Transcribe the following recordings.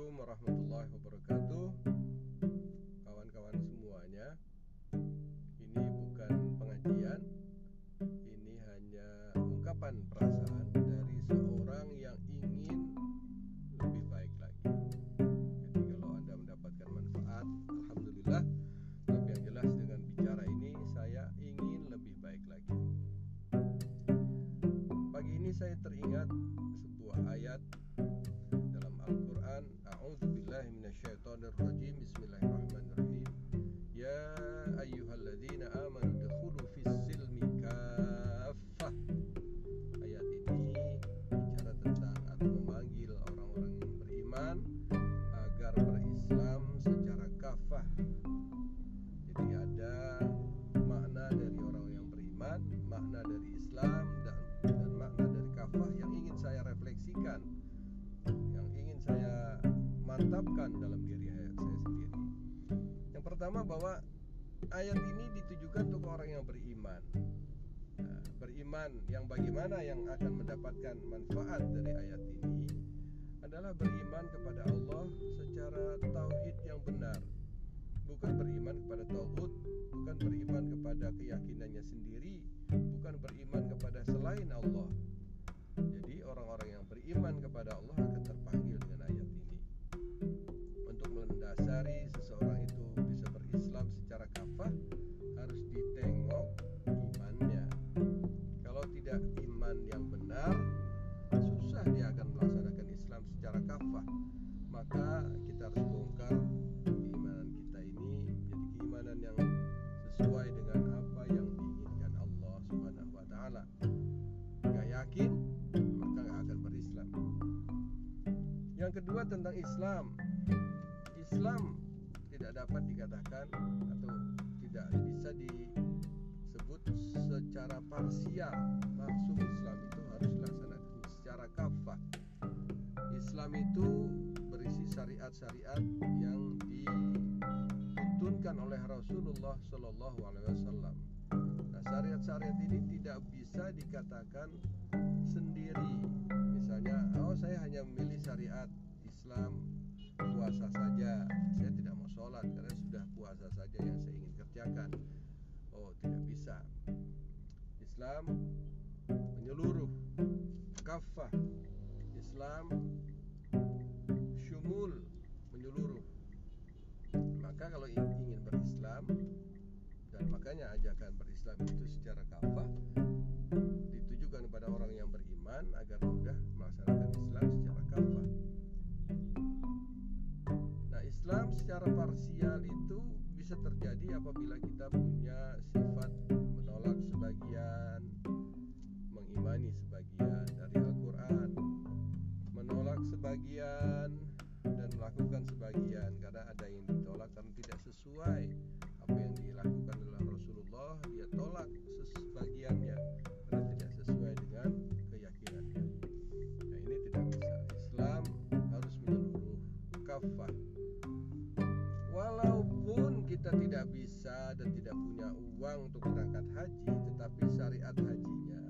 عليكم ورحمة الله وبركاته. A'udzubillahi minasyaitonirrajim Bismillahirrahmanirrahim mantapkan dalam diri saya sendiri. Yang pertama bahwa ayat ini ditujukan untuk orang yang beriman. Nah, beriman yang bagaimana yang akan mendapatkan manfaat dari ayat ini adalah beriman kepada Allah secara tauhid yang benar. Bukan beriman kepada tauhid, bukan beriman kepada keyakinannya sendiri, yang benar Susah dia akan melaksanakan Islam secara kafah. Maka kita harus bongkar keimanan kita ini Jadi keimanan yang sesuai dengan apa yang diinginkan Allah Subhanahu wa taala. Gak yakin maka gak akan berislam. Yang kedua tentang Islam. Islam tidak dapat dikatakan atau tidak bisa disebut secara parsial langsung secara kafah Islam itu berisi syariat-syariat yang dituntunkan oleh Rasulullah Shallallahu Alaihi Wasallam Nah, syariat-syariat ini tidak bisa dikatakan sendiri. Misalnya, oh saya hanya memilih syariat Islam puasa saja. Saya tidak mau sholat karena sudah puasa saja yang saya ingin kerjakan. Oh, tidak bisa. Islam menyeluruh, kafah. Islam syumul, menyeluruh. Maka kalau ingin berislam dan makanya ajakan berislam itu secara kafah ditujukan kepada orang yang beriman agar mudah melaksanakan Islam secara kafah. Nah, Islam secara parsial itu bisa terjadi apabila kita punya sesuai apa yang dilakukan oleh Rasulullah dia tolak sebagiannya karena tidak sesuai dengan keyakinannya. Nah ini tidak bisa. Islam harus menyeluruh kafah. Walaupun kita tidak bisa dan tidak punya uang untuk berangkat haji tetapi syariat hajinya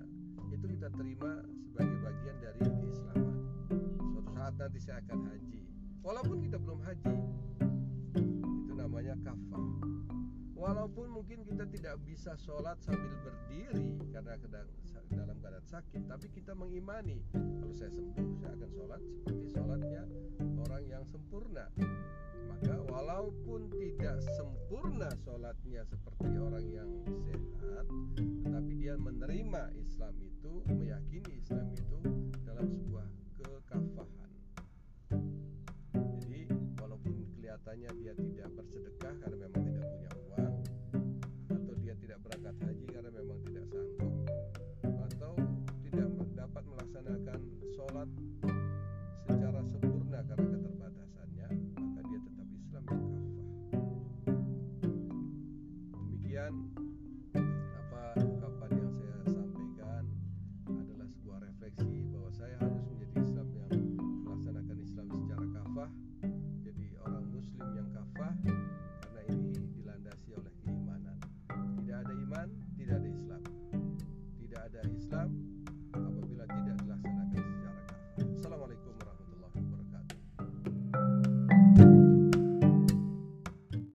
itu kita terima sebagai bagian dari keislaman. Suatu saat nanti saya akan haji. Walaupun kita belum haji walaupun mungkin kita tidak bisa sholat sambil berdiri karena sedang dalam keadaan sakit tapi kita mengimani. Kalau saya sembuh saya akan sholat seperti sholatnya orang yang sempurna. Maka walaupun tidak sempurna sholatnya seperti orang yang sehat tetapi dia menerima Islam itu meyakini Islam itu dalam sebuah kekafahan. Jadi walaupun kelihatannya dia tidak yan.